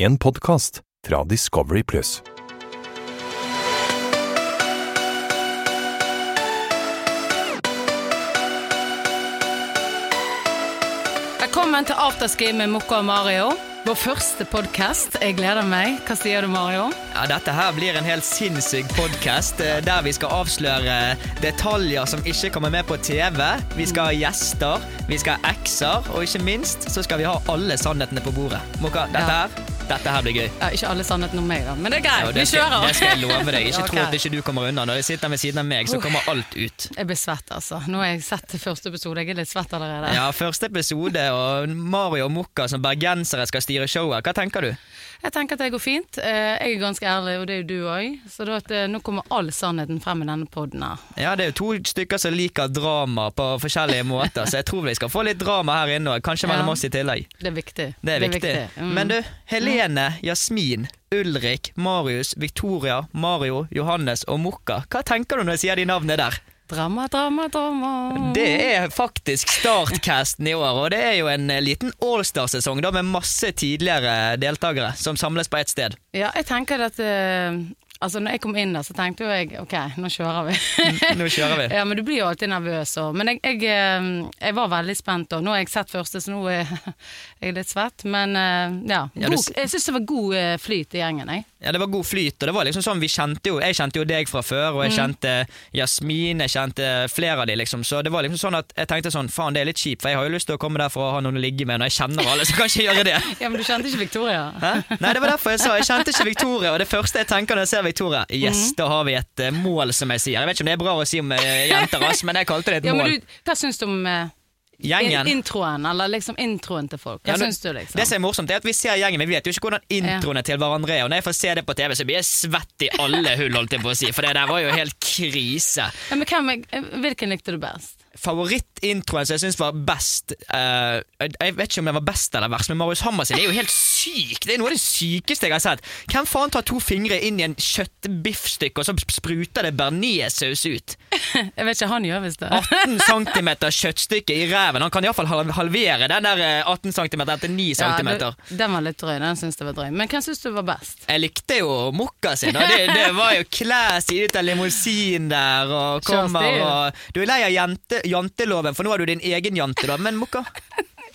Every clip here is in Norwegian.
En podkast fra Discovery Pluss. Velkommen til Afterski med Mokka og Mario. Vår første podkast. Jeg gleder meg. Hva sier du, Mario? Ja, Dette her blir en helt sinnssyk podkast der vi skal avsløre detaljer som ikke kommer med på TV. Vi skal ha gjester, vi skal ha ekser, og ikke minst så skal vi ha alle sannhetene på bordet. Mokka, dette Ja. her dette her blir gøy. Ja, ikke alle sannheten om meg, da. Men det er greit. ja, vi det, kjører. det skal jeg love deg. Ikke okay. tro at ikke du kommer unna. Når jeg sitter ved siden av meg, så kommer alt ut. Jeg blir svett, altså. Nå har jeg sett første episode. Jeg er litt svett allerede. Ja, Første episode, og Mario og Mokka som bergensere skal styre showet. Hva tenker du? Jeg tenker at det går fint. Eh, Jeg er ganske ærlig, og det er jo du òg. Så da eh, nå kommer all sannheten frem i denne poden her. Ja, Det er jo to stykker som liker drama på forskjellige måter, så jeg tror vi skal få litt drama her inne òg. Kanskje mellom Ja. oss i tillegg. Det er viktig. Det er viktig. Mm. Men du, Helene, Jasmin, Ulrik, Marius, Victoria, Mario, Johannes og Mokka. Hva tenker du når jeg sier de navnene der? Drama, drama, drama. Det er faktisk startcasten i år, og det er jo en eh, liten allstar-sesong med masse tidligere deltakere som samles på ett sted. Ja, jeg tenker at eh, Altså, når jeg kom inn der, så tenkte jo jeg OK, nå kjører vi. Nå kjører vi. Ja, men du blir jo alltid nervøs. Og, men jeg, jeg, eh, jeg var veldig spent, og nå har jeg sett første, så nå er jeg litt svett. Men eh, ja, Ja, god, jeg syns det var god eh, flyt i gjengen, jeg. Ja, det var god flyt, og det var liksom sånn, vi kjente jo Jeg kjente jo deg fra før, og jeg kjente Jasmin, jeg kjente flere av de liksom, så det var liksom sånn at jeg tenkte sånn, faen det er litt kjipt, for jeg har jo lyst til å komme der for å ha noen å ligge med når jeg kjenner alle, så kan jeg ikke gjøre det. Ja, Men du kjente ikke Victoria? Hæ? Nei, det var derfor jeg sa jeg kjente ikke Victoria, og det første jeg tenker når jeg ser Victoria, yes, da har vi et uh, mål, som jeg sier. Jeg vet ikke om det er bra å si om uh, jenter, ass, men jeg kalte det et Ja, men mål. du, Hva syns du om uh, Gjengen. introen, eller liksom introen til folk? Hva Ja, syns du, liksom? Det som er morsomt, er at vi ser gjengen, men vi vet jo ikke hvordan introene til hverandre er. Og når jeg får se det på TV, så blir jeg svett i alle hull, holdt jeg på å si. For det der var jo helt krise. ja, men hvem, hvilken likte du best? Favorittintroen som jeg syns var best uh, Jeg vet ikke om den var best eller verst, men Marius Hammer sin er jo helt syk. Det er noe av det sykeste jeg har sett. Hvem faen tar to fingre inn i en kjøttbiffstykke, og så spruter det bearnéssaus ut? Jeg vet ikke, han gjør visst det. 18 cm kjøttstykke i reven. Han kan iallfall halvere den der eh, 18 cm til 9 Ja, cm. du, den var litt drøy. Den syns jeg var drøy. Men hvem syns du var best? Jeg likte jo Mokka sin. Og det, det var jo classy ut av limousin der og kommer og Du er lei av jante, janteloven, for nå har du din egen jantelov. Men Mokka,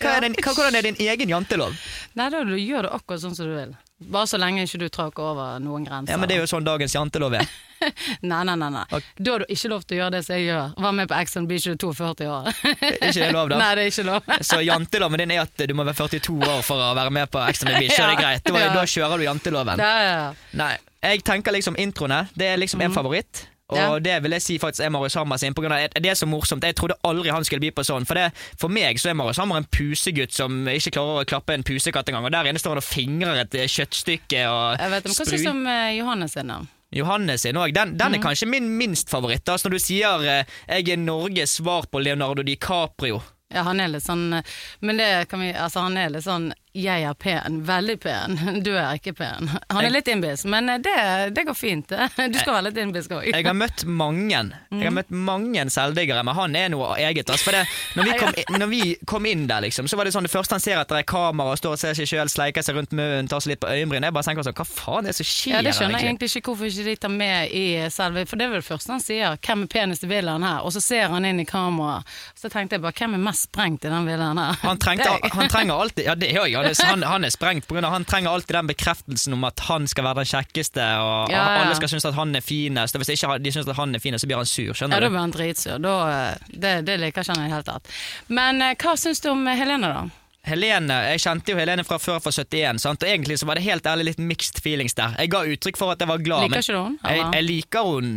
hva er din, hva, hvordan er din egen jantelov? Nei, da du gjør det akkurat sånn som du vil. Bare så lenge ikke du tråkker over noen grenser. Ja, men Det er jo sånn dagens jantelov er. Nei, nei, nei. nei. Okay. Da har du ikke lov til å gjøre det som jeg gjør. Var med på Ex on Beach, du er 42 år. ikke det lov, da? Nei, det er ikke lov. Så janteloven din er at du må være 42 år for å være med på Exxon Beach. Så er det greit. Da, da kjører du janteloven. Ja, ja, ja. Nei, jeg tenker liksom introene. Det er liksom en favoritt. Og Ja. det vil jeg si faktisk er Marius Hammer sin. På grunn av, det er så morsomt. Jeg trodde aldri han skulle bli på sånn. For, det, for meg så er Marius Hammer en pusegutt som ikke klarer å klappe en pusekatt engang. Og der inne står han og fingrer et eh, kjøttstykke og Jeg vet, men Hva syns du om Johannes sin, da? Johannes sin òg. Den, den er Mhm. kanskje min minst favoritt. Altså når du sier eh, 'jeg er Norges svar på Leonardo DiCaprio'. Ja, han er litt sånn eh, Men det kan vi Altså, han er litt sånn Jeg er pen. Veldig pen. Du er ikke pen. Han er litt innbiss, men eh, det, det går fint. Du skal være litt innbisk òg. Jeg har møtt mange Jeg har møtt mange selvdiggere, men han er noe eget. Altså, for det, når, vi kom, når vi kom inn der, liksom, så var det sånn det første han ser etter er kamera, står og ser seg sjøl, sleiker seg rundt munnen, tar seg litt på øyenbrynene. Jeg bare tenker sånn, hva faen er det som skjer Ja, Det skjønner jeg egentlig ikke hvorfor ikke de tar med i selve For det er vel det første han sier. 'Hvem er penest i villaen her?' Og så ser han inn i kameraet. Så tenkte jeg bare 'Hvem er mest sprengt i den villaen her?' Han, trengte, han trenger alltid Ja, det gjør jeg. Han, han, han er sprengt av Han trenger alltid den bekreftelsen om at han skal være den kjekkeste, og Ja, ja. alle skal synes at han er finest. Og hvis ikke de synes at han er finest, så blir han sur. Ja, Skjønner da du? blir han dritsur. Da, eh, det, det liker ikke han i det hele tatt. Men eh, hva syns du om Helene, da? Helene, Jeg kjente jo Helene fra før, fra 71, sant? og egentlig så var det helt ærlig litt mixed feelings der. Jeg ga uttrykk for at jeg var glad. Liker men ikke du henne, Jeg, eller? jeg liker hun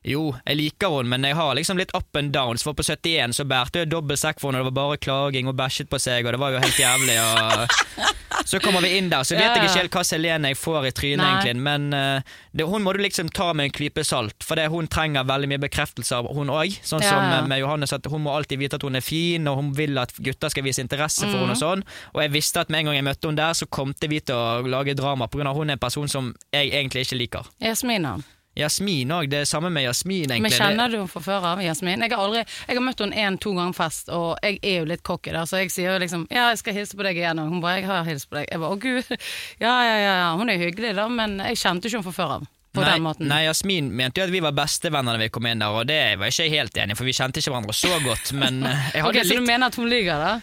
Jo, jeg liker hun, men jeg har liksom litt up and downs. For på 71 så bærte jeg dobbel sekk for henne, og det var bare klaging og bæsjet på seg, og det var jo helt jævlig. Og så kommer vi inn der, så vet Ja, jeg ikke helt hva Helene jeg får i trynet, egentlig. Men uh, det, hun må du liksom ta med en klype salt, for det, hun trenger veldig mye bekreftelse av hun òg. Sånn Ja, som med Johannes, at hun må alltid vite at hun er fin, og hun vil at gutter skal vise interesse for mm. henne og sånn. Og jeg visste at med en gang jeg møtte henne der, så kom vi til å lage drama, på grunn av hun er en person som jeg egentlig ikke liker. Jasmin, da? Jasmin òg. Det er samme med Jasmin, egentlig. Men kjenner du henne fra før av, Jasmin? Jeg har aldri, jeg har møtt henne én-to ganger fest, og jeg er jo litt cocky der, så jeg sier jo liksom ja, jeg skal hilse på deg igjen, og hun bare jeg har hilst på deg. Jeg bare å gud, ja ja ja, ja. hun er hyggelig da, men jeg kjente ikke henne fra før av. På nei, den måten. Nei, Jasmin mente jo at vi var bestevenner da vi kom inn der, og det var ikke jeg helt enig for vi kjente ikke hverandre så godt. Men jeg hadde Ok, litt Så du mener at hun lyver, da?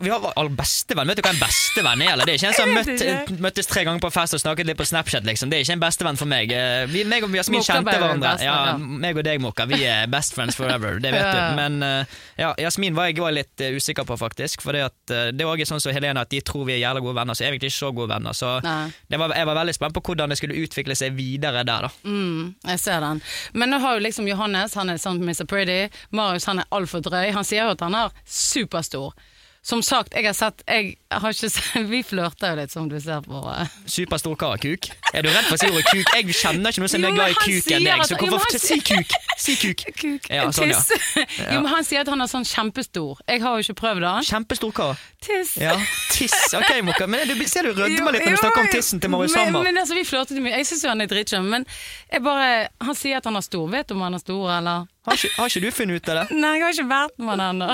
Vi har all bestevenn. Vet du hva en bestevenn er? Eller? Det er ikke en som møtt, møttes tre ganger på fest og snakket litt på Snapchat. Liksom. Det er ikke en bestevenn for meg. Eh, Vi, meg og Jasmin kjente hverandre. Ja, meg og deg, Mokka. Vi er best friends forever. Det vet du. Men eh, ja, Jasmin var jeg var litt eh, usikker på, faktisk. For det, at, det er også sånn som Helene, at de tror vi er jævla gode venner, så er vi ikke så gode venner. Så det var, jeg var veldig spent på hvordan det skulle utvikle seg videre der. da Mm, jeg ser den. Men nå har jo liksom Johannes, han er sånn Mr. Pretty. Marius han er altfor drøy. Han sier jo at han er superstor. Som sagt, jeg har sett jeg har ikke sett, Vi flørter jo litt, som du ser på. eh. Superstor kar, kuk. Er du redd for å si ordet kuk? Jeg kjenner ikke noen som er glad i men kuk enn deg, så hvorfor jo, si kuk? Si kuk. Kuk. Ja, sånn, ja. Tiss. Jo, men han sier at han er sånn kjempestor. Jeg har jo ikke prøvd det. Kjempestor kar. Tiss. Ja, tiss. Ok, Mokka. Men du, ser du rødmer litt når du snakker om tissen til Marius men, Hammer. men altså, Vi flørtet jo mye. Jeg syns han er dritkjønn, men jeg bare, han sier at han er stor. Vet du om han er stor, eller? Har ikke, har ikke du funnet ut av det? Nei, jeg har ikke vært med han ennå.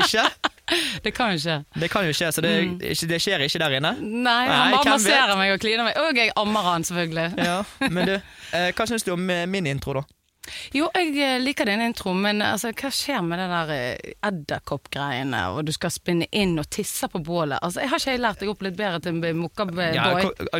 Ikke? Det kan jo skje. Det kan jo skje, så det, ikke, det skjer ikke der inne? Nei, han bare masserer meg og kliner meg. Og jeg ammer han, selvfølgelig. Ja, Men du, eh, hva syns du om min intro, da? Jo, jeg eh, liker din intro, men altså, hva skjer med det der eh, edderkoppgreiene, og du skal spinne inn og tisse på bålet? Altså, jeg har ikke jeg lært deg opp litt bedre til en mokkaboy? Ja,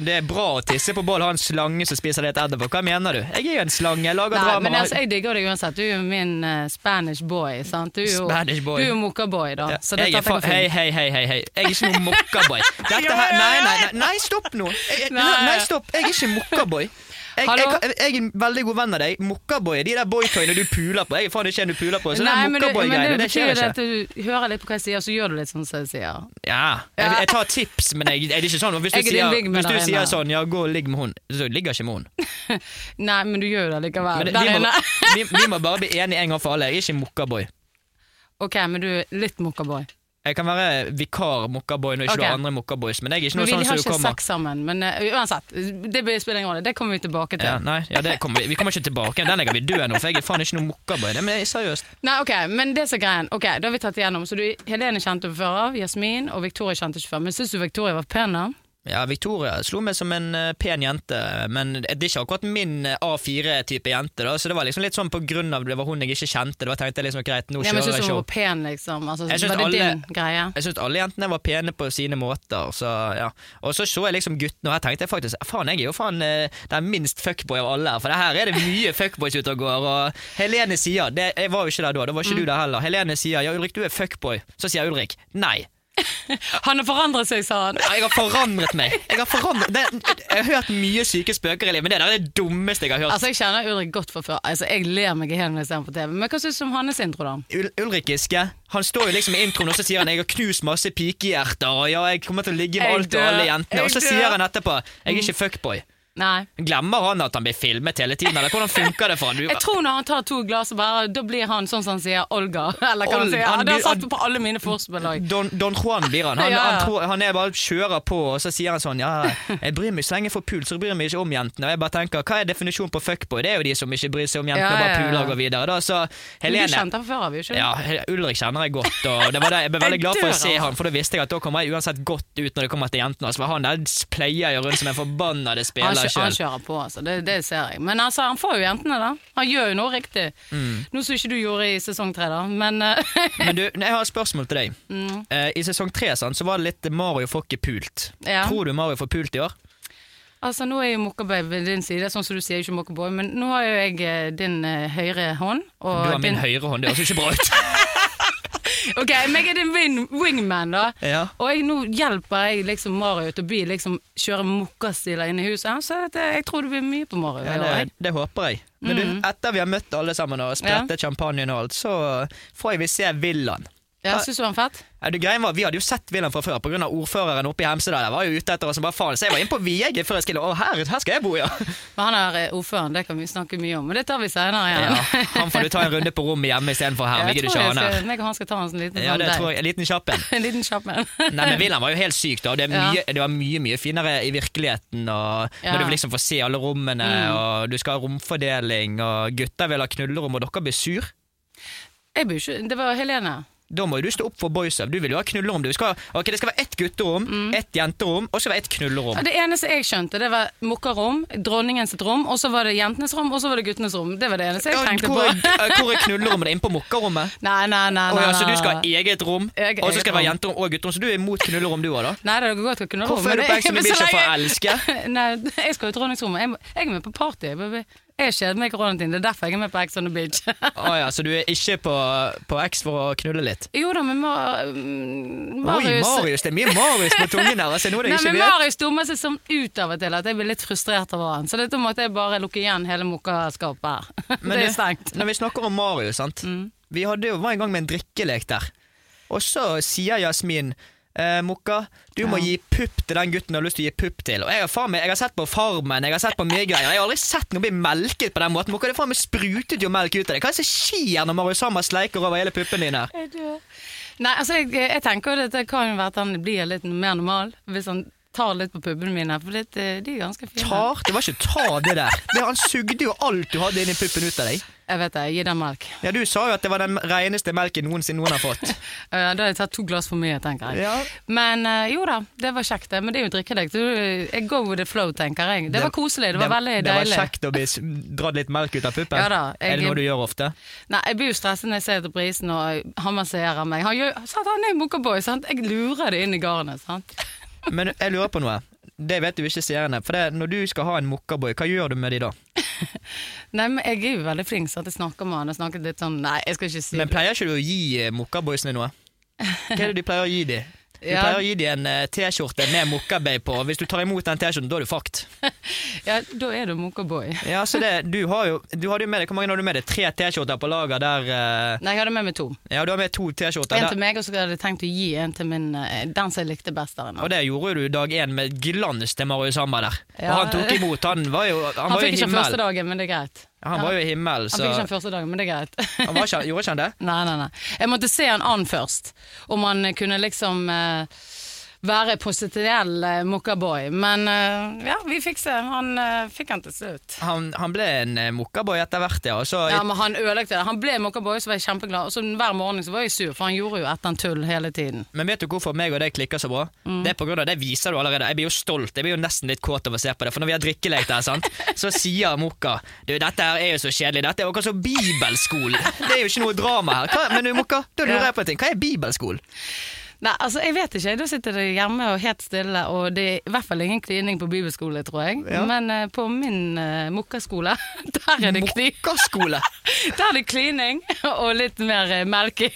det er bra å tisse på bål ha en slange som spiser litt edderkopp. Hva mener du? Jeg er jo en slange, jeg lager Nei, drama. men altså, jeg digger deg uansett. Du er jo min uh, Spanish boy, sant? Du er jo, Spanish boy. Du er mokkaboy, da. Ja, Så jeg er fint. hei, hei, hei, hei, hei. Jeg er ikke noen mokkaboy. Dette her Nei, nei, nei, nei, stopp nå! Jeg, nei, stopp! Jeg er ikke mokkaboy. Jeg, jeg, jeg, jeg er en veldig god venn av deg. Mokkaboy er de der boytoyene du puler på. Jeg er faen ikke en du puler på. Så Nei, det men, du, men mokkaboy-greiene, det skjer det ikke. at du hører litt på hva jeg sier, så gjør du litt sånn som jeg sier. Ja, jeg, tar tips, men jeg, er det ikke sånn Hvis du, er sier, hvis du sier sånn, ja, gå og ligg med hun, så ligger ikke med hun. Nei, men du gjør jo det likevel. Der vi, må, inne. vi, vi må bare bli enige en gang for alle. Jeg er ikke mokkaboy. Ok, men du er litt mokkaboy. Jeg kan være vikar mokkaboy når ikke du har andre mokkaboys, men jeg er ikke noe sånn som du kommer Vi har ikke sex sammen. Men uh, uansett, det spiller ingen rolle. Det kommer vi tilbake til. Ja, nei, ja, det kommer vi, vi kommer ikke tilbake. Den legger vi død nå, for jeg er faen ikke noe mokkaboy. Det- Men seriøst. Nei, ok, men det som er greien Ok, da har vi tatt igjennom Så du, Helene kjente du før av, Jasmin og Victoria kjente ikke før Men synes du Victoria var pen da? Ja, Victoria slo meg som en eh, pen jente, men det er ikke akkurat min eh, A4-type jente. da Så det var liksom litt sånn på grunn av det var hun jeg ikke kjente. Det var tenkte jeg liksom greit, nå kjører jeg Syns hun var pen liksom altså, Jeg Var det alle- din greie? Jeg syns alle jentene var pene på sine måter. Så, ja. Og så så jeg liksom guttene, og her tenkte jeg faktisk faen, jeg er jo faen eh, den minst fuckboy av alle. her For det her er det mye fuckboys ute og går. Og Helene sier det, Jeg var jo ikke der da, da var ikke Mm. du der heller. Helene sier ja, Ulrik, du er fuckboy. Så sier Ulrik nei. Han har forandret seg, sa han Ja, jeg har forandret meg. Jeg har, forandret, det, jeg har hørt mye syke spøker i livet, men det der er det dummeste jeg har hørt. Altså, jeg kjenner Ulrik godt fra før Altså, jeg ler meg i hjel når jeg ser ham på TV Men hva synes du om hans intro da? Ul Ulrik Giske Han står jo liksom i introen og så sier han Jeg har knust masse pikehjerter, og ja, jeg kommer til å ligge med alt og alle jentene. Og så sier han etterpå Jeg er ikke fuckboy. Nei Glemmer han at han blir filmet hele tiden, eller hvordan funker det for han? Du, Jeg tror når han tar to glass bare Da blir han sånn som han sier Olga Eller hva han Olga, sier han Han han satt på alle mine forspill. Don, Don Juan blir han. Han, Ja, han, tror, han er bare kjører på, og så sier han sånn Ja, jeg bryr meg så lenge jeg får pult, så bryr jeg meg ikke om jentene. Og jeg bare tenker, Hva er definisjonen på fuckboy? Det er jo de som ikke bryr seg om jentene, Ja, ja, bare puler og går videre. Da, så Men du kjente han før, før vi jo ikke? Ja, Ulrik kjenner jeg godt, og det var det, jeg ble veldig glad for å se han, for da visste jeg at da kommer jeg uansett godt ut når det kommer til jentene. Altså, han der pleier jo rundt som en forbannede spiller kjø- han kjører på, altså. Det, det ser jeg. Men altså, han får jo jentene, da. Han gjør jo noe riktig. Mm. Noe som ikke du gjorde i sesong tre, da. Men uh, Men du, jeg har et spørsmål til deg. mm, Uh, I sesong tre sånn, så var det litt Mario får ikke pult. ja. Tror du Mario får pult i år? Altså, nå er jo Mokkaboy ved din side, sånn som du sier, ikke Mokkaboy, men nå har jo jeg eh, din uh, høyre hånd. Og Du har min din... høyre hånd, det høres ikke bra ut. Ok, men jeg er din wing, wingman, da. ja. Og jeg, nå hjelper jeg liksom Mario til å bli, liksom, kjøre mokkastiler inn i huset. Så det, jeg tror det blir mye på Mario. Ja, det, det håper jeg. Men du, Mm. etter vi har møtt alle sammen og sprettet champagnen og alt, så får jeg vi se villaen. Ja, synes du han fett? Ja, det var, Vi hadde jo sett Wilhelm fra før pga. ordføreren oppe i Hemsedal. Jeg var jo ute etter oss som bare faen, Så jeg var inne på VG før jeg skulle Å, her, her skal jeg bo, ja! Men han er eh, ordføreren, det kan vi snakke mye om. Men det tar vi senere igjen. ja. Han får du ta en runde på rommet hjemme istedenfor her. Ja, jeg tror jeg skal, meg og han skal ta en sånn liten Ja, sånn det tror jeg. En liten kjapp en. En liten kjapp en. Nei, men Wilhelm var jo helt syk, da. Det, mye, det var mye mye finere i virkeligheten. Og. Når du liksom får se alle rommene, Mm. og du skal ha romfordeling, og gutta vil ha knullerom, og dere blir sur. Jeg blir ikke Det var Helene. Da må du stå opp for boysa. Du vil jo ha knullerom. Du skal, ok, Det skal være ett gutterom, Mm. ett jenterom, og så være ett knullerom. Ja, Det eneste jeg skjønte, det var mokkarom, dronningens rom, og så var det jentenes rom, og så var det guttenes rom. Det var det eneste jeg tenkte hvor, på. er- hvor er knullerommet? Det er inne på mokkarommet? Nei, nei, nei. Nei, så du skal ha eget rom, og så skal det være jenterom og gutterom, så du er imot knullerom du òg, da? Nei, det går godt å ha knullerom Hvorfor er du på the Beach for å elske? Nei, jeg skal jo i dronningsrommet. Jeg, jeg er med på party. baby. Jeg kjeder meg i koronatiden. Det er derfor jeg er med på Ex on the Beach. oh, ja, så du er ikke på, på X for å knulle litt? jo da, men Mar Marius Oi, Marius det er mye Marius på tungen her. Altså, noe jeg Nei, ikke men vet. Marius dummer seg sånn ut av og til at jeg blir litt frustrert over han. Så dette måtte jeg bare lukke igjen hele mokkaskapet her. Det er stengt. Når vi snakker om Marius, sant? Vi hadde jo, var en gang med en drikkelek der. Og så sier Jasmin eh, Mokka, du må gi pupp til den gutten du har lyst til å gi pupp til. Og jeg har, faen meg, jeg har sett på Farmen, jeg har sett på mye greier. Jeg har aldri sett noe bli melket på den måten. Mokka, det faen meg sprutet jo melk ut av deg. Hva er det som skjer når Marius Hammer sleiker over hele puppen din her? Nei, altså jeg, jeg tenker at det kan jo være at han blir litt mer normal hvis han tar litt på puppene mine. For det, de er ganske fine. Tar? Det var ikke ta det der. Det, han sugde jo alt du hadde inni puppen ut av deg. Jeg vet det, gi den melk. Ja, Du sa jo at det var den reneste melken noensinne noen har fått. Eh, da har jeg tatt to glass for mye, tenker jeg. Ja. Men eh, jo da, det var kjekt, det. Men det er jo drikkedekk. Jeg go with the flow, tenker jeg. Det, var koselig. Det var veldig det deilig. var kjekt å bli dratt litt melk ut av puppen. Ja da, jeg- Er det noe du gjør ofte? Nei, Jeg blir jo stresset når jeg ser etter prisen, og han masserer meg. Han gjør, sant, han er mokkaboy, sant. Jeg lurer det inn i garnet, sant. Men jeg lurer på noe. Det vet du ikke seerne. For det, når du skal ha en mokkaboy, hva gjør du med de da? Nei, men jeg er jo veldig flink, så at jeg snakker med han og snakker litt sånn Nei, jeg skal ikke si Men pleier ikke du å gi eh, mokkaboysene noe? Hva er det du pleier å gi de? Du Ja. pleier å gi dem en eh, T-skjorte med mokkabay på, hvis du tar imot den T-skjorten, da er du fucked. Ja, da er du mokkaboy. Ja, så det, du har jo du hadde jo med deg, Hvor mange har du med deg? Tre T-skjorter på lager der uh... Nei, jeg hadde med meg to. Ja, du har med to T-skjorter. En til meg, og så hadde jeg tenkt å gi en til min eh, den som jeg likte best der inne. Og det gjorde du dag én med glans til Marius Hammer der. Ja. Og han tok imot. Han var jo, han Han var fikk ikke første dagen, men det er greit. Ja, han var jo i himmel, Han fikk ikke den første dagen, men det er greit. han var ikke, Gjorde ikke han det? nei, nei, nei. Jeg måtte se han an først, om han kunne liksom eh, være potensiell uh, mokkaboy. Men uh, ja, vi fikk se. Han uh, fikk han til slutt. Han, han ble en eh, mokkaboy etter hvert, ja. Så Ja, men Han ødelagte det. Han ble mokkaboy, så var jeg kjempeglad. Og så hver morgen så var jeg sur, for han gjorde jo et eller annet tull hele tiden. Men vet du hvorfor meg og deg klikker så bra? Mm. Det er på grunn av det viser du allerede. Jeg blir jo stolt. Jeg blir jo nesten litt kåt av å se på det. For når vi har drikkelek der, sant? så sier Mokka Du, dette her er jo så kjedelig. Dette er jo akkurat som bibelskolen. Det er jo ikke noe drama her. Hva, men du, Mokka, da lurer jeg på en ting. Hva er bibelskole? Nei, altså jeg vet ikke. Da sitter det hjemme og helt stille, og det er i hvert fall ingen klining på bibelskole, tror jeg. Ja. Men uh, på min uh, mokkaskole, der er det kli Mokkaskole! Der er det klining og litt mer uh, melking.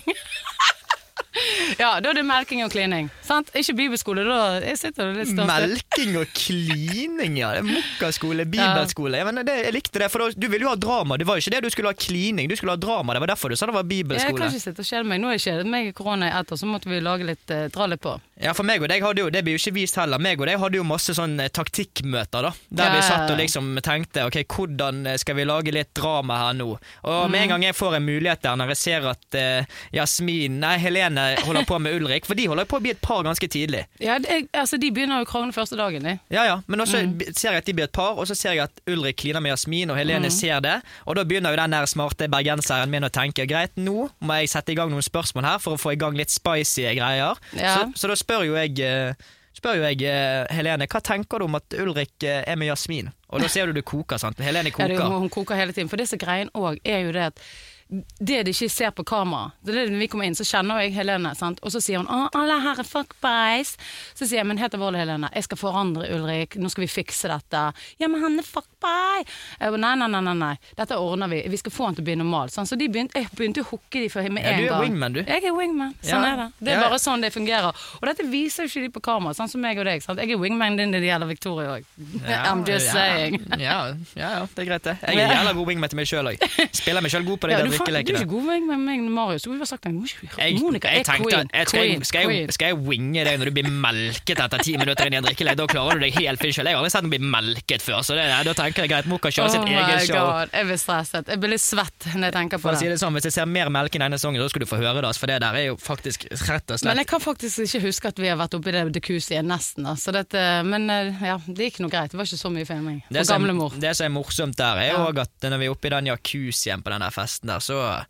ja, da er det melking og klining. Sant? Ikke bibelskole, da jeg sitter litt størst. Melking og klining, ja. Er Mokkaskole, bibelskole. Jeg, mener, det, jeg likte det, for du ville jo ha drama. Det var jo ikke det du skulle ha klining, du skulle ha drama. Det var derfor du sa det var bibelskole. Jeg kan ikke sitte og kjede meg. Nå jeg kjedet meg i korona i ett år, så måtte vi lage litt, eh, dra litt på. Ja, for meg og deg hadde jo, Det blir jo ikke vist heller. Meg og deg hadde jo masse sånn eh, taktikkmøter, da. Der Ja, vi satt og liksom tenkte ok, hvordan eh, skal vi lage litt drama her nå? Og med Mhm. en gang jeg får en mulighet der, når jeg ser at eh, Jasmin, nei, Helene holder på med Ulrik, for de holder på å bli et par ganske tidlig. Ja, det, altså De begynner jo å krangle første dagen, de. Ja, ja, Men også mm. ser jeg at de blir et par, og så ser jeg at Ulrik kliner med Jasmin, og Helene mm. ser det. Og da begynner jo den der smarte bergenseren min å tenke greit, nå må jeg sette i gang noen spørsmål her for å få i gang litt spicy greier. Ja. Så, så da spør jo jeg eh, Spør jo jeg eh, Helene, hva tenker du om at Ulrik eh, er med Jasmin? Og da ser du det koker, sant? Helene Ja, det, koker. hun koker hele tiden. For disse er òg, er jo det at det de ikke ser på kamera det er det Når vi kommer inn, så kjenner jeg Helene, sant? og så sier hun alle her er fuckboys'. Så sier jeg 'Men helt alvorlig, Helene, jeg skal forandre Ulrik, nå skal vi fikse dette'. 'Ja, men han er Jeg nei, nei, nei, nei, dette ordner vi. Vi skal få han til å bli normal. Sånn. Så de begynte, jeg begynte å hooke de for med Ja, en du er gang. wingman, du. Jeg er wingman. Sånn Ja. er det. Det er Ja. bare sånn det fungerer. Og dette viser jo ikke de på kamera, sånn som meg og deg. Sant? Jeg er wingman din når det gjelder Victoria òg. I'm just saying. Ja, ja, det er greit, det. Jeg er jævla god wingman til meg sjøl òg. Spiller meg sjøl god på de Ja, der drikkelekene. du er ikke god wingman med meg, Marius. Du har sagt det. Jeg, Monica er queen. jeg, skal, jeg, skal, jeg, skal jeg winge deg når du blir melket etter ti minutter inn i en drikkelek? Da klarer du deg helt fint sjøl. Jeg har aldri sett noen bli melket før, så det, da tenker jeg greit. Moka kjører Oh sitt eget show. god, jeg blir stresset. Jeg blir litt svett når jeg tenker på For å si det. det sånn, Hvis jeg ser mer melking denne sangen, så skal du få høre det. altså, For det der er jo faktisk rett og Men jeg kan faktisk ikke huske at vi har vært oppe i det dekusiet nesten. Da. Så dette, men eh, ja, det gikk noe greit. Det var ikke så mye filming. det som, gamlemor. det som er morsomt der, er òg Ja. at når vi er oppe i den jacuzzien på den der festen der, så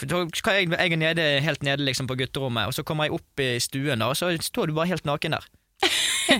jeg, jeg er nede, helt nede liksom på gutterommet, og så kommer jeg opp i stuen, da, og så står du bare helt naken der.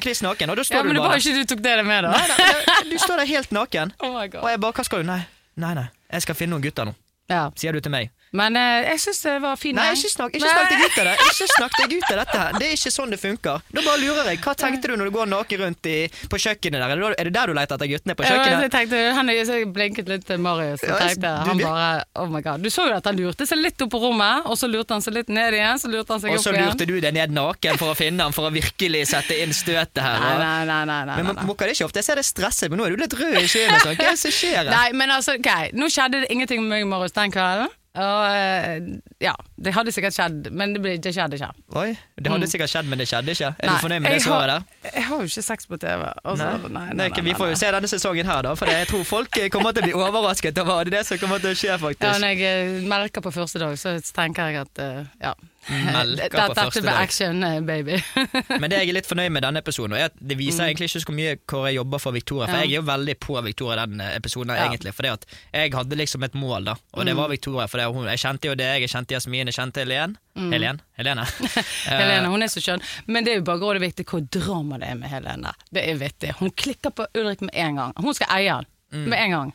Kliss naken, og da står Ja, men du bare jo ikke du tok det med, da. Nei, nei, du står der helt naken. Oh Og jeg bare, hva skal du? Nei, nei, nei. Jeg skal finne noen gutter nå, Ja. sier du til meg. Men eh, jeg syns det var fint. Nei, ikke snakk, ikke snakk deg ut av det. Ikke snakk deg ut av dette her. Det er ikke sånn det funker. Da bare lurer jeg. Hva tenkte du når du går naken rundt i, på kjøkkenet der? Er det, er det der du leter etter guttene på Ja, jeg tenkte, han så jeg blinket litt til Marius. Og tenkte, han bare, oh my god. Du så jo at han lurte seg litt opp på rommet, og så lurte han seg litt ned igjen. Så lurte han seg Og opp så lurte du deg ned naken for å finne ham, for å virkelig sette inn støtet her. Nei, nei, nei. nei, nei, Men man Mokka, det ikke ofte jeg ser deg stresset, men nå er du litt rød i kinnet. Sånn. Hva er det som skjer? Nei, men altså, ok, nå skjedde det ingenting med meg og Marius den kvelden. Og eh, ja, det hadde sikkert skjedd, men det, ble, det skjedde ikke. Oi, det hadde sikkert skjedd, men det skjedde ikke. Er Nei, du fornøyd med det svaret der? Jeg har jo ikke sex på TV. Altså, nei, nei, vi får jo se denne sesongen her, da, for jeg tror folk kommer til å bli overrasket over det. det som kommer til å skje, faktisk. Ja, når jeg eh, melker på første dag, så tenker jeg at eh, ja. Melker på første dag. Dette action, eh, baby. Men det jeg er litt fornøyd med denne episoden, er at det viser egentlig ikke så mye hvor jeg jobber for Victoria. For Mm. Jeg er jo veldig på Victoria den eh, episoden, Ja. egentlig. For jeg hadde liksom et mål, da, og Mm. det var Victoria. For hun, jeg kjente jo det, jeg kjente Jasmin, jeg kjente Helen. Helen? Helene. Mm. Helene hun er så skjønn. Men det er jo bare grådig viktig hvor drama det er med Helene. Det er vittig. Hun klikker på Ulrik med en gang. Hun skal eie han Mm. med en gang.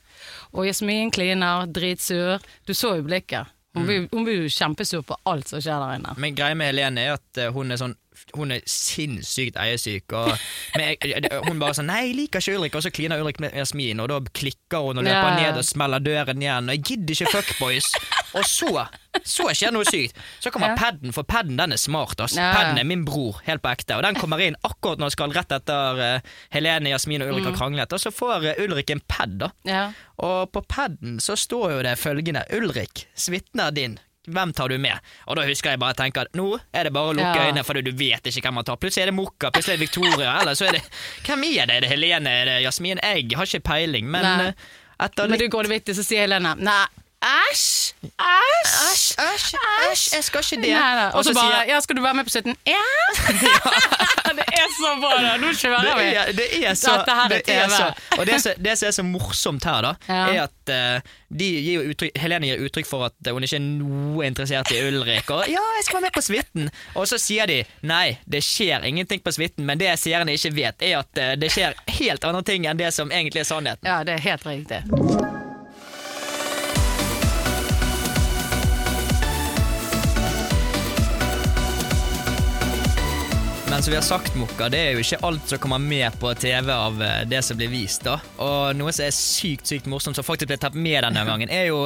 Og Jasmin kliner, dritsur. Du så jo blikket. Hun Mm. blir, hun blir jo kjempesur på alt som skjer der inne. Men greia med Helene er at eh, hun er sånn hun er sinnssykt eiesyk. Og, men jeg, hun bare sånn 'Nei, jeg liker ikke Ulrik', og så kliner Ulrik med Jasmin, og da klikker hun og løper Ja. ned og smeller døren igjen. Og jeg gidder ikke fuckboys. Og så så skjer noe sykt. Så kommer Ja. padden, for padden den er smart. ass. Ja. Padden er min bror, helt på ekte. Og den kommer inn akkurat når han skal rett etter uh, Helene, Jasmin og Ulrik har kranglet. Og så får uh, Ulrik en pad, da. Ja. Og på padden så står jo det følgende Ulrik, suiten er din. Hvem tar du med? Og da husker jeg bare å tenke at nå er det bare å lukke Ja. øynene, for du vet ikke hvem man tar. Plutselig er det Mokka, plutselig er det Victoria, eller så er det Hvem er det? Er det Helene? Er det Jasmin? Jeg har ikke peiling, men Nei. etter litt Men du går det vittig, så sier Helene nei, æsj, æsj. Æsj, æsj, jeg skal ikke det. Og så bare jeg- Ja, skal du være med på 17? Ja! det er så bra, da! Nå kjører det vi. er, det er så, Dette her er det er TV. så Og det det som er så morsomt her, da, Ja. er at uh, de gir uttrykk, Helene gir uttrykk for at hun ikke er noe interessert i Ulrik. Og 'ja, jeg skal være med på suiten'. Og så sier de 'nei, det skjer ingenting på suiten', men det seerne ikke vet, er at uh, det skjer helt andre ting enn det som egentlig er sannheten. Ja, det er helt riktig. Men som vi har sagt, Mokka, det er jo ikke alt som kommer med på TV av eh, det som blir vist. da. Og noe som er sykt sykt morsomt, som faktisk ble tatt med denne gangen, er jo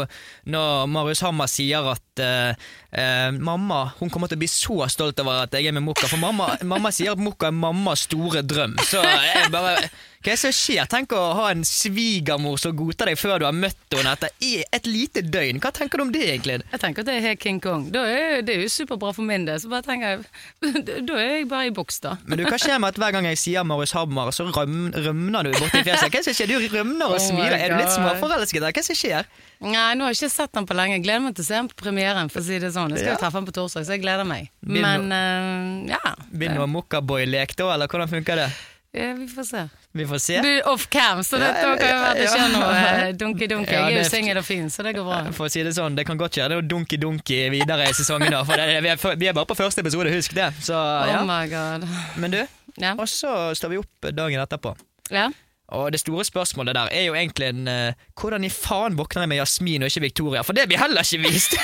når Marius Hammer sier at eh, eh, mamma hun kommer til å bli så stolt over at jeg er med Mokka. For mamma, mamma sier at Mokka er mammas store drøm. Så jeg bare Hva er det som skjer? Tenk å ha en svigermor som godtar deg før du har møtt henne etter et lite døgn. Hva tenker du om det, egentlig? Jeg tenker at det er helt King Kong. Da er, det er jo superbra for min del. Så bare tenker jeg, Da er jeg bare i boks, da. Men du, hva skjer med at hver gang jeg sier Marius Hammer, så røm, rømner du borti fjeset? Hva er det som skjer? Du rømner og Oh smiler. Er du litt småforelsket? der? Hva er det som skjer? Nei, nå har jeg ikke sett han på lenge. Jeg gleder meg til å se han på premieren, for å si det sånn. Jeg skal Ja. jo treffe han på torsdag, så jeg gleder meg. Vil Men uh, ja. Begynner noe Mokkaboy-lek da, eller hvordan funker det? Ja. Vi får se. Vi får se. Du er off cam, så det, ja, kan jo være at det skjer noe eh, dunky-dunky. Ja, Jeg er jo singel og fin, så det går bra. For å si det sånn, det kan godt skje. Det jo dunky-dunky videre i sesongen. da, For det, vi, er, vi er bare på første episode, husk det. Så, ja. Oh my god. Men du, Ja. og så står vi opp dagen etterpå. ja. Og det store spørsmålet der er jo egentlig en uh, Hvordan i faen våkner jeg med Jasmin og ikke Victoria? For det blir heller ikke vist!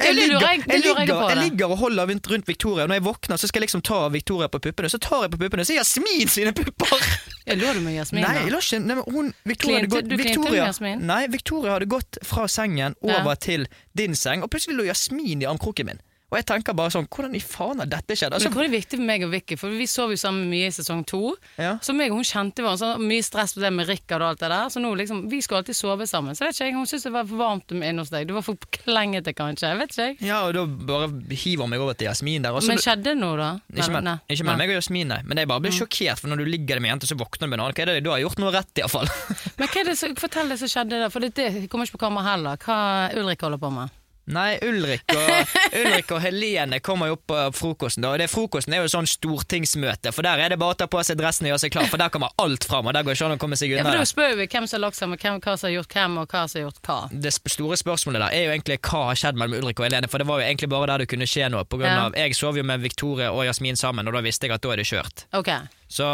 Ja, jeg- ligger, jeg, jeg ligger, jeg ligger og holder rundt, Victoria, og når jeg våkner, så skal jeg liksom ta Victoria på puppene. Så tar jeg på puppene, så er Jasmin sine pupper! Jeg Lå du med Jasmin? Nei, jeg lå ikke nei, hun, Victoria hadde gått, Victoria, med? Nei, Victoria hadde gått fra sengen Ja. over til din seng, og plutselig lå Jasmin i armkroken min. Og jeg tenker bare sånn, hvordan i faen har dette skjedd? Altså, det er viktig for meg og Vicky, for vi sov jo sammen mye i sesong to. Ja. Så meg og hun kjente hverandre. Så mye stress på det med Rikard og alt det der. Så nå liksom, Vi skulle alltid sove sammen. Så vet ikke jeg, hun syntes det var for varmt inne hos deg. Du var for klengete, kanskje. Jeg vet ikke jeg. ja, og da bare hiver hun meg over til Jasmin der. Også, Men skjedde det noe, da? ikke med, Nei. ikke med meg og Jasmin, nei. Men jeg bare blir sjokkert, for når du ligger der med jenter, så våkner du med en annen. Hva er det? Du har gjort noe rett, iallfall. Men hva er det, som- fortell det som skjedde der, for det, det kommer ikke på kamera heller. Hva Ulrik holder på med. Nei, Ulrik og, Ulrik og Helene kommer jo opp på frokosten. Da. Og det Frokosten er jo sånn stortingsmøte, for der er det bare å ta på seg dressen og gjøre seg klar. For der kommer alt fram, og der går ikke an å komme seg unna. Ja, for Da spør vi hvem som har lagt sammen, hvem, hva som har gjort hvem, og hva som har gjort hva. det store spørsmålet der er jo egentlig hva har skjedd mellom Ulrik og Helene. For det var jo egentlig bare der det kunne skje noe. På grunn Ja. av, jeg sov jo med Victoria og Jasmin sammen, og da visste jeg at da er det kjørt. Ok. Så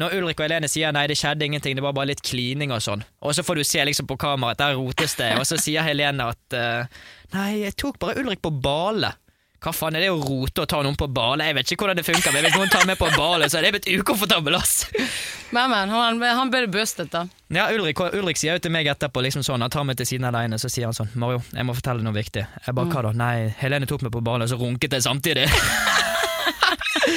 når Ulrik og Helene sier nei, det skjedde ingenting, det var bare litt klining og sånn, og så får du se liksom på kameraet, der rotes det, og så sier Helene at eh, nei, jeg tok bare Ulrik på bale. Hva faen er det å rote og ta noen på bale? Jeg vet ikke hvordan det funker, men hvis noen tar med på bale, så er det blitt ukomfortabel, ass. Men, men, han, han ble bustet, da. Ja, Ulrik, Ulrik sier jo til meg etterpå, liksom sånn, han tar meg til siden deg, så sier han sånn, Mario, jeg må fortelle noe viktig. Jeg bare, hva da? Nei, Helene tok meg på bale, og så runket jeg samtidig.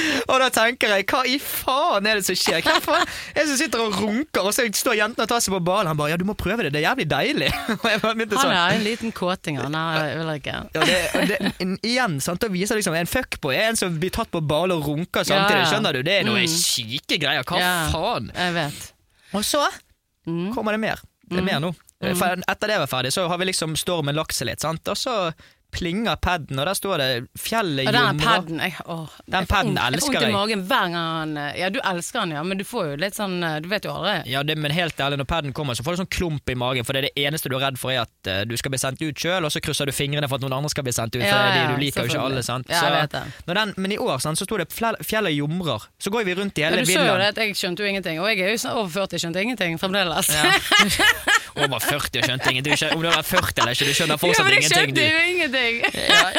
og da tenker jeg, hva i faen er det som skjer? Hva faen? Jeg som sitter og runker, og så står jentene og tar seg på ballen. Han bare, ja, du må prøve det, det er jævlig deilig. Han sånn. er en liten kåting, han er Ulrik. Ja, det, det, en- igjen, sant, da viser liksom en fuckboy er en som blir tatt på ball og runker samtidig. Ja, ja. Skjønner du? Det er noe Mm. syke greier. Hva Ja. faen? Jeg vet. Og så Mm. kommer det mer. Det er mer nå. For etter det var ferdig, så har vi liksom stormen lagt seg litt, sant? og så plinger paden, og der står det 'Fjellet jomrer den paden jeg, åh, Den jeg paden Jeg elsker jeg. magen hver gang eh, Ja, du elsker han, ja, men du får jo litt sånn eh, Du vet jo aldri. Ja, det, men helt ærlig, når paden kommer, så får du sånn klump i magen, for det er det eneste du er redd for, er at uh, du skal bli sendt ut sjøl, og så krysser du fingrene for at noen andre skal bli sendt ut, for Ja, de du liker jo ikke alle, sant. Ja, jeg vet det. når den, men i år sant, så sto det 'Fjellet Jomrer'. Så går vi rundt i Ja, hele du så jo det, jeg skjønte jo ingenting. Og jeg er jo over 40, skjønte ingenting fremdeles. Ja. Over 40 og skjønte ingenting. Om du har vært 40 eller ikke, du skjønner Ja, fortsatt men jeg ingenting. skjønte Du. jo ingenting!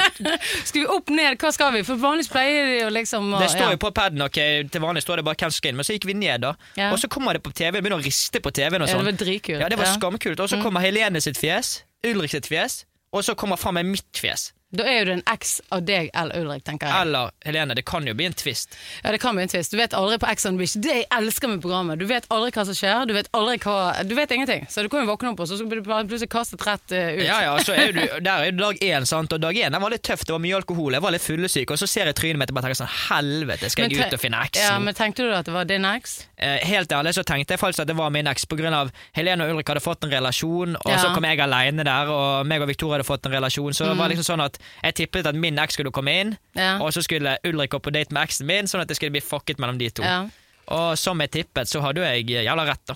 skal vi opp ned, hva skal vi? For vanligvis pleier de å liksom og, Det står ja. jo på paden, ok, til vanlig står det bare hvem som skal inn, men så gikk vi ned, da. Ja. Og så kommer det på TV, begynner å riste på TV-en og sånn. Ja, sånn. det var dritkult. Ja, det var Ja. Mm. skamkult. Og så kommer Helene sitt fjes, Ulrik sitt fjes, og så kommer faen meg mitt fjes. Da er jo det en X av deg eller Ulrik, tenker jeg. Eller Helene, det kan jo bli en twist. Ja, det kan bli en twist. Du vet aldri på X on the Beach. Det jeg elsker med programmet. Du vet aldri hva som skjer. Du vet aldri hva Du vet ingenting. Så du kan jo våkne opp, og så blir du plutselig kastet rett eh, ut. Ja, ja, så er du, Der er du dag én, sant, og dag én den var litt tøff, det var mye alkohol, jeg var litt fyllesyk, og så ser jeg trynet mitt og bare tenker sånn Helvete, skal jeg ut og finne eks Ja, men tenkte du at det var din X? Eh, helt ærlig så tenkte jeg faktisk at det var min X, på grunn av Helene og Ulrik hadde fått en relasjon, og Ja. så kom jeg aleine der, og meg og Victoria hadde fått en relasjon, så det var liksom sånn at jeg tippet at min eks skulle komme inn. Ja. og så skulle Ulrik gå på date med eksen min, sånn at det skulle bli fucket mellom de to. ja. Og som jeg tippet, så hadde jeg jævla rett, da.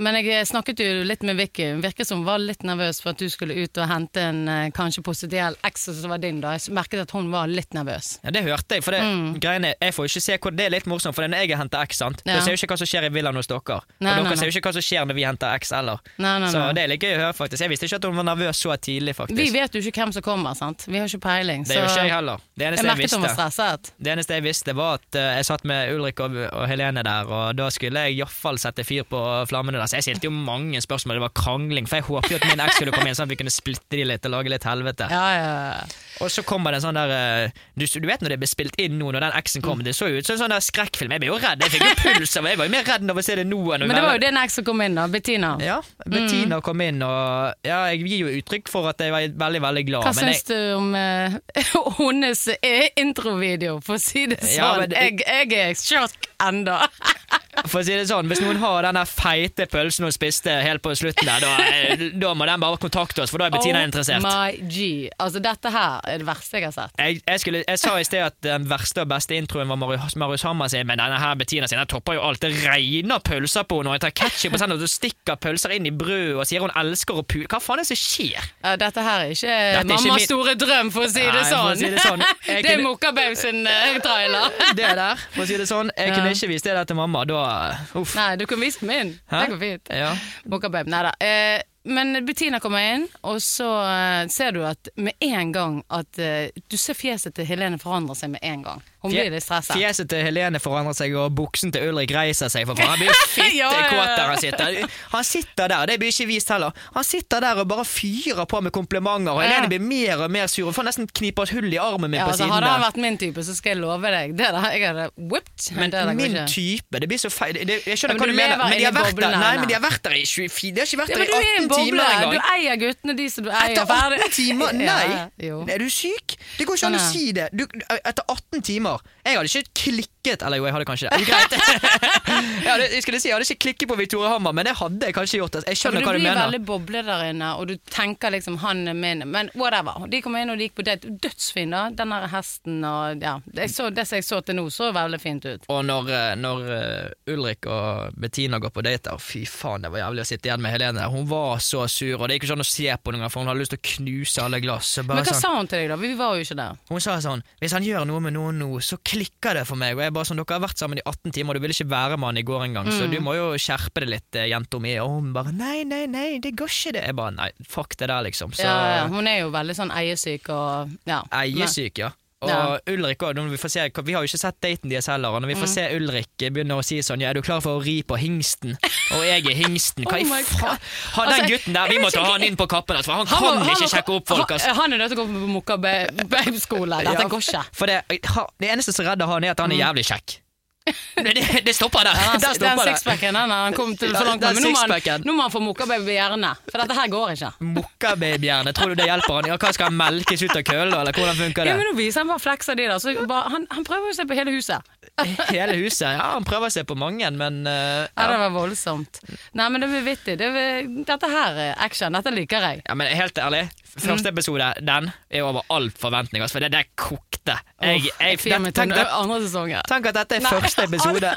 Men jeg snakket jo litt med Vicky. Hun virket som hun var litt nervøs for at du skulle ut og hente en eh, kanskje potensiell eks som var din. da. Jeg merket at hun var litt nervøs. Ja, Det hørte jeg, for det, greiene, jeg får ikke se hvor, det er litt morsomt, for når jeg henter X, sant? Ja. da ser jo ikke hva som skjer i villaen hos dere. Nei, og dere nei. ser jo ikke hva som skjer når vi henter ex heller. Nei, nei, Så det er litt gøy å høre, faktisk. Jeg visste ikke at hun var nervøs så tidlig, faktisk. Vi vet jo ikke hvem som kommer, sant. Vi har ikke peiling. det er jo ikke jeg heller. Det jeg eneste jeg, merket hun var stresset. det eneste jeg visste, var at eh, jeg satt med Ulrik og, og Helene der, og da skulle jeg iallfall sette fyr på flammene der. Så jeg stilte jo mange spørsmål, det var krangling, for jeg håpet jo at min eks skulle komme inn, sånn at vi kunne splitte de litt og lage litt helvete. Ja, ja, ja. Og så kommer det en sånn der eh, du, du vet når det ble spilt inn nå, når den eksen Mm. kom, det så jo ut som en sånn der skrekkfilm. Jeg ble jo redd. Jeg fikk jo puls av Jeg var jo mer redd av å se det nå enn Men det var jo den eks som kom inn, da. Bettina. Ja, Bettina kom inn, og ja, jeg gir jo uttrykk for at jeg var veldig, veldig glad. Hva jeg, syns du om uh, hennes eh, introvideo, for å si det sånn? Ja, men det- jeg, jeg er sjokk enda. for å si det sånn, Hvis noen har den feite pølsen hun spiste helt på slutten der, da, eh, da må den bare kontakte oss, for da er Bettina interessert. Oh my G. Altså, dette her er det verste jeg har sett. Jeg, jeg, skulle, jeg sa i sted at den verste og beste introen var Marius, Marius Hammer sin, men denne her Bettina sin den topper jo alt. Det regner pølser på henne, og jeg tar ketsjup og sender og stikker pølser inn i brødet og sier hun elsker å pule. Hva faen er det som skjer? Ja, dette her er ikke mammas min- store drøm, for å si det Nei, sånn. si det sånn. Det er kunne- Mokkabaug sin eh, trailer. Det der, for å si det sånn. Jeg Ja. Kunne ikke vist det til mamma. Da Uff. Nei, du kan vise min. Hæ? Det går fint. Ja. Mokkabaug. Nei da. Eh, men Bettina kommer inn, og så eh, ser du at med en gang at eh, Du ser fjeset til Helene forandre seg med en gang. Hun blir litt stressa. Fjeset til Helene forandrer seg, og buksen til Ulrik reiser seg. For faen. Han blir fitte Ja, ja, ja. kåt der han sitter. Han sitter der, det blir ikke vist heller. Han sitter der og bare fyrer på med komplimenter, og. Helene blir mer og mer sur. Hun får nesten knipe et hull i armen min Ja, på altså, siden hadde han vært min type, så skal jeg love deg det der, Jeg hadde whipped. Men det der min ikke. type, det blir så feil. Det, jeg Ja, men hva du mener, men de har vært der, nei, men de har vært der i 24 De har ikke vært Ja, der i du er en 18 timer engang. Du eier guttene, de som du eier. Etter 18 timer? Nei! Er du syk? Det går ikke an å si det. Etter 18 timer Jeg hadde ikke klikket Eller jo, jeg hadde kanskje det. Greit. jeg, hadde, jeg skulle si jeg hadde ikke klikket på Victoria Hammer, men det hadde jeg kanskje gjort. Jeg skjønner hva du mener. du blir veldig boble der inne, og du tenker liksom 'han er min', men whatever. De kom inn og de gikk på date. Dødsfin, da. Den der hesten og ja. Det, så, det som jeg så til nå, så veldig fint ut. Og når, eh, når eh, Ulrik og Bettina går på date og fy faen, det var jævlig å sitte igjen med Helene. Hun var så sur, og det gikk ikke an å se på noen, for hun hadde lyst til å knuse alle glass. Men hva sånn, sa hun til deg, da? Vi var jo ikke der. Hun sa sånn Hvis han gjør noe med noen nå, så klikker det for meg. Og jeg bare sånn Dere har vært sammen i 18 timer, og du ville ikke være med han i går engang, så Mm. du må jo skjerpe det litt, eh, jenta mi. Og hun bare Nei, nei, nei, det går ikke, det. Jeg bare Nei, fuck det der, liksom. Så Ja, ja, hun er jo veldig sånn eiesyk og ja. eiesyk, ja. Og Ja. Ulrik også, vi, får se, vi har jo ikke sett daten deres heller, og når vi får Mm. se Ulrik begynne å si sånn Ja, er du klar for å ri på hingsten? Og jeg er hingsten. Hva i oh faen? Han altså, den Altså, gutten der, vi må ta han inn på kappen hans, for han Han kan han ikke sjekke opp folk, Altså. Han, er nødt til å gå på Mokka ba- Dette Ja, går ikke. For det, det eneste som redder han, er at han er jævlig kjekk. Det, det, det stopper der. Ja, der den stopper sixpacken den har han kom til for langt. Men nå må han, nå må han få mokkababy gjerne, for dette her går ikke. Mokkababyhjerne, tror du det hjelper han? Ja, hva Skal han melkes ut av kølla, eller hvordan funker Ja, men Nå viser han bare flekser de der. Så bare, han, han prøver å se på hele huset. Hele huset? Ja, han prøver å se på mange, men uh, Ja, det var voldsomt. Nei, men det blir vittig. Det dette her er action. Dette liker jeg. ja, men helt ærlig, første Mm. episode, den er over all forventning, altså, for det der kokte. Jeg, jeg, Jeg tenk, den tenk, at dette er første episode.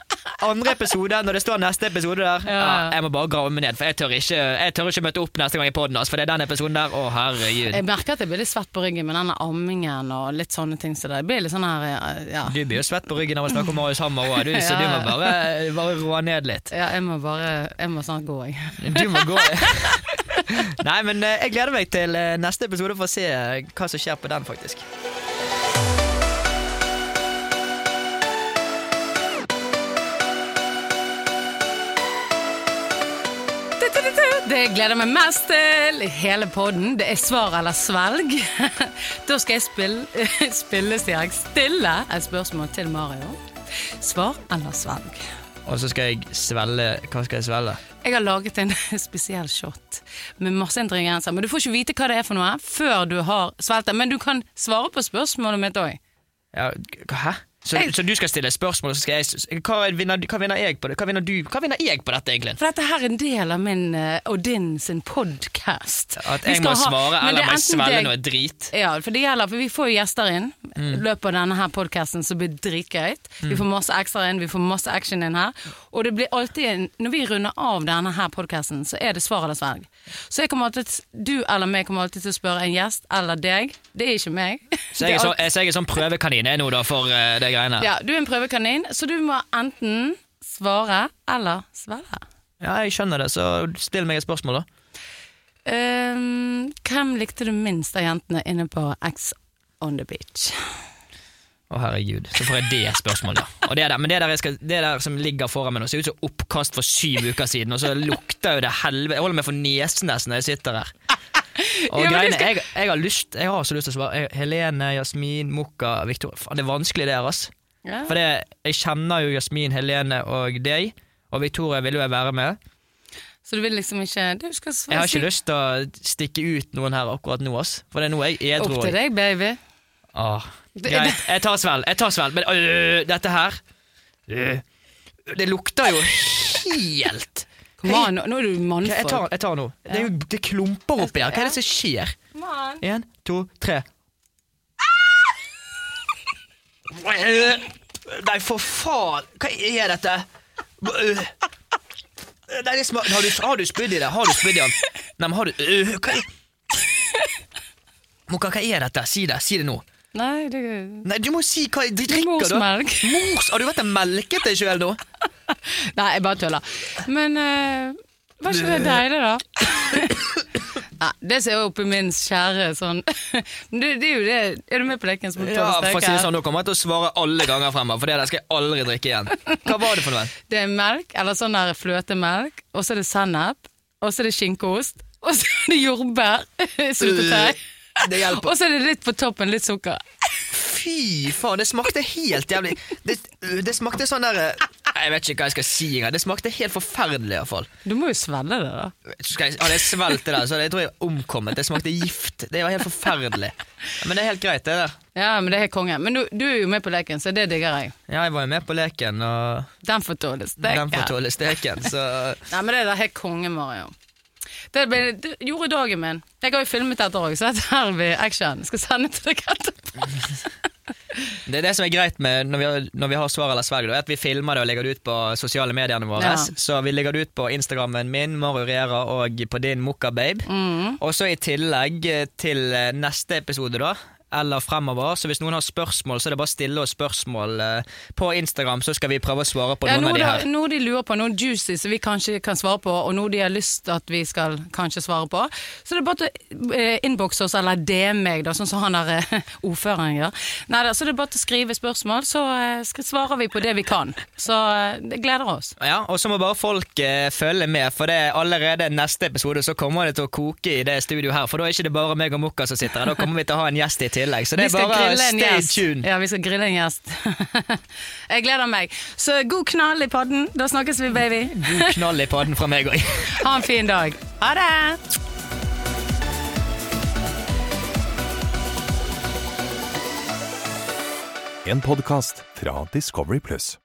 Andre episode, når det står neste episode der, ja. Ja. jeg må bare grave meg ned, for jeg tør ikke, jeg tør ikke møte opp neste gang i poden, hans. for det er den episoden der. Å, herregud. Jeg merker at jeg blir litt svett på ryggen med denne ammingen og litt sånne ting. Så det blir litt sånn her Ja, Du blir jo svett på ryggen av å snakke om Marius Hammer òg, du, så du må bare, bare roe ned litt. ja jeg må bare Jeg må snart gå, jeg. Du må gå. Nei, men eh, jeg gleder meg til eh, neste episode for å se eh, hva som skjer på den, faktisk. Det jeg gleder meg mest til i hele podden, det er svar eller svelg. Da skal jeg spille, spille sier jeg, stille et spørsmål til Mario. Svar eller svelg? Og så skal jeg svelle Hva skal jeg svelle? Jeg har laget en spesiell shot med masse ingredienser, men du får ikke vite hva det er for noe før du har svelget. Men du kan svare på spørsmålet mitt òg. Ja, hæ? Så, Jeg- så du skal stille spørsmål, og så skal jeg hva vinner, hva vinner jeg på det? Hva vinner du Hva vinner jeg på dette, egentlig? For dette her er en del av min eh, og din sin podkast. At jeg må svare, eller må jeg svelge noe drit? Ja, for det gjelder, for vi får jo gjester inn Mm. løpet av denne her podkasten som blir dritgøy. Vi får masse ekstra inn, vi får masse action inn her. Og det blir alltid en, når vi runder av denne her podkasten, så er det svar eller svelg. Så jeg kommer alltid, du eller meg kommer alltid til å spørre en gjest eller deg. Det er ikke meg. Så jeg er, så, så jeg er sånn prøvekanin jeg nå, da, for uh, det greiene. Ja, du er en prøvekanin, så du må enten svare eller svelge. Ja, jeg skjønner det, så still meg et spørsmål, da. Um, hvem likte du minst av jentene inne på X on the beach? Å herregud, så får jeg det spørsmålet. da. Og det der, men det der, skal, det der som ligger foran meg nå, ser ut som oppkast for syv uker siden, og så lukter jo det helvete Jeg holder meg for nesen nesten når jeg sitter her. Og Ja, greiene, skal- jeg, jeg har lyst Jeg har så lyst til å svare. Helene, Jasmin, Mokka, Victoria Faen, det er vanskelig det ass. Ja. For det, jeg kjenner jo Jasmin, Helene og deg, og Victoria vil jo jeg være med. Så du vil liksom ikke Du skal svare Jeg har ikke lyst til å stikke ut noen her akkurat nå, ass. For det er nå jeg edru. Opp til deg, baby. Åh, greit, jeg tar Svel. jeg tar Svel. men øh, dette her øh, Det lukter jo helt Kom an, nå er du mannfolk. jeg, tar, jeg tar nå. Det, er jo, det klumper oppi her. Hva er det som skjer? Én, to, tre. Nei, for faen! Hva er dette? Nei, det smak... Har du, har du spydd i det? Har du spydd i den? Nei, men har du øh, Hva er Moka, hva er dette? Si det. Si det nå. Nei, det Nei, du må si hva jeg drikker, da. Morsmelk. Mors, har du vært og melket deg sjøl nå? Nei, jeg bare tuller. Men uh, var ikke det deilig, da? Nei, det ser jeg oppi min kjære sånn det, det er jo det Er du med på leken som Ja, for å si det sånn, Nå kommer jeg til å svare alle ganger fremover, for det der skal jeg aldri drikke igjen. Hva var det for noe? Det er melk, eller sånn der fløtemelk, og så er det sennep, og så er det skinkeost, og så er det jordbær, syltetøy, Det hjelper. og så er det litt på toppen, litt sukker. Fy faen, det smakte helt jævlig Det, det smakte sånn der Jeg vet ikke hva jeg skal si engang. Det smakte helt forferdelig, iallfall. Du må jo svelge det, da. Skal jeg, hadde jeg svelget det der, så hadde jeg tror jeg omkommet. Det smakte gift. Det var helt forferdelig. Men det er helt greit, det der. Ja, men det er helt konge. Men du, du er jo med på leken, så det digger jeg. Ja, jeg var jo med på leken, og Den får tåle steken. den får tåle steken, så Nei, men det er da helt konge, Mario. Det, ble, det gjorde dagen min. Jeg har jo filmet dette òg, så dette her blir action. Jeg skal sende til deg etterpå. Det er det som er greit med når vi har, når vi har svar eller svelg, at vi filmer det og legger det ut på sosiale mediene våre. Ja. Så vi legger det ut på Instagrammen min, Mario Riera, og på din Mokkababe. Mm. Og så i tillegg til neste episode, da. Eller fremover. Så hvis noen har spørsmål, så er det bare å stille oss spørsmål eh, på Instagram, så skal vi prøve å svare på Ja, noen noe, av de her. noe de lurer på, noe juicy som vi kanskje kan svare på, og noe de har lyst at vi skal kanskje svare på. Så det er bare til å eh, innbokse oss, eller DM meg, da, sånn som han der eh, ordføreren gjør. Neida, så det er bare til å skrive spørsmål, så skal, svarer vi på det vi kan. Så det gleder oss. Ja, og så må bare folk eh, følge med, for det er allerede neste episode så kommer det til å koke i det studioet her. For da er ikke det bare meg og Mokka som sitter her, da kommer vi til å ha en gjest i tillegg. Så det er bare stay tuned. Ja, vi skal grille en gjest. jeg gleder meg. Så god knall i podden. Da snakkes vi, baby. God knall i padden fra meg òg. Ha en fin dag. Ha det! En podkast fra Discovery Pluss.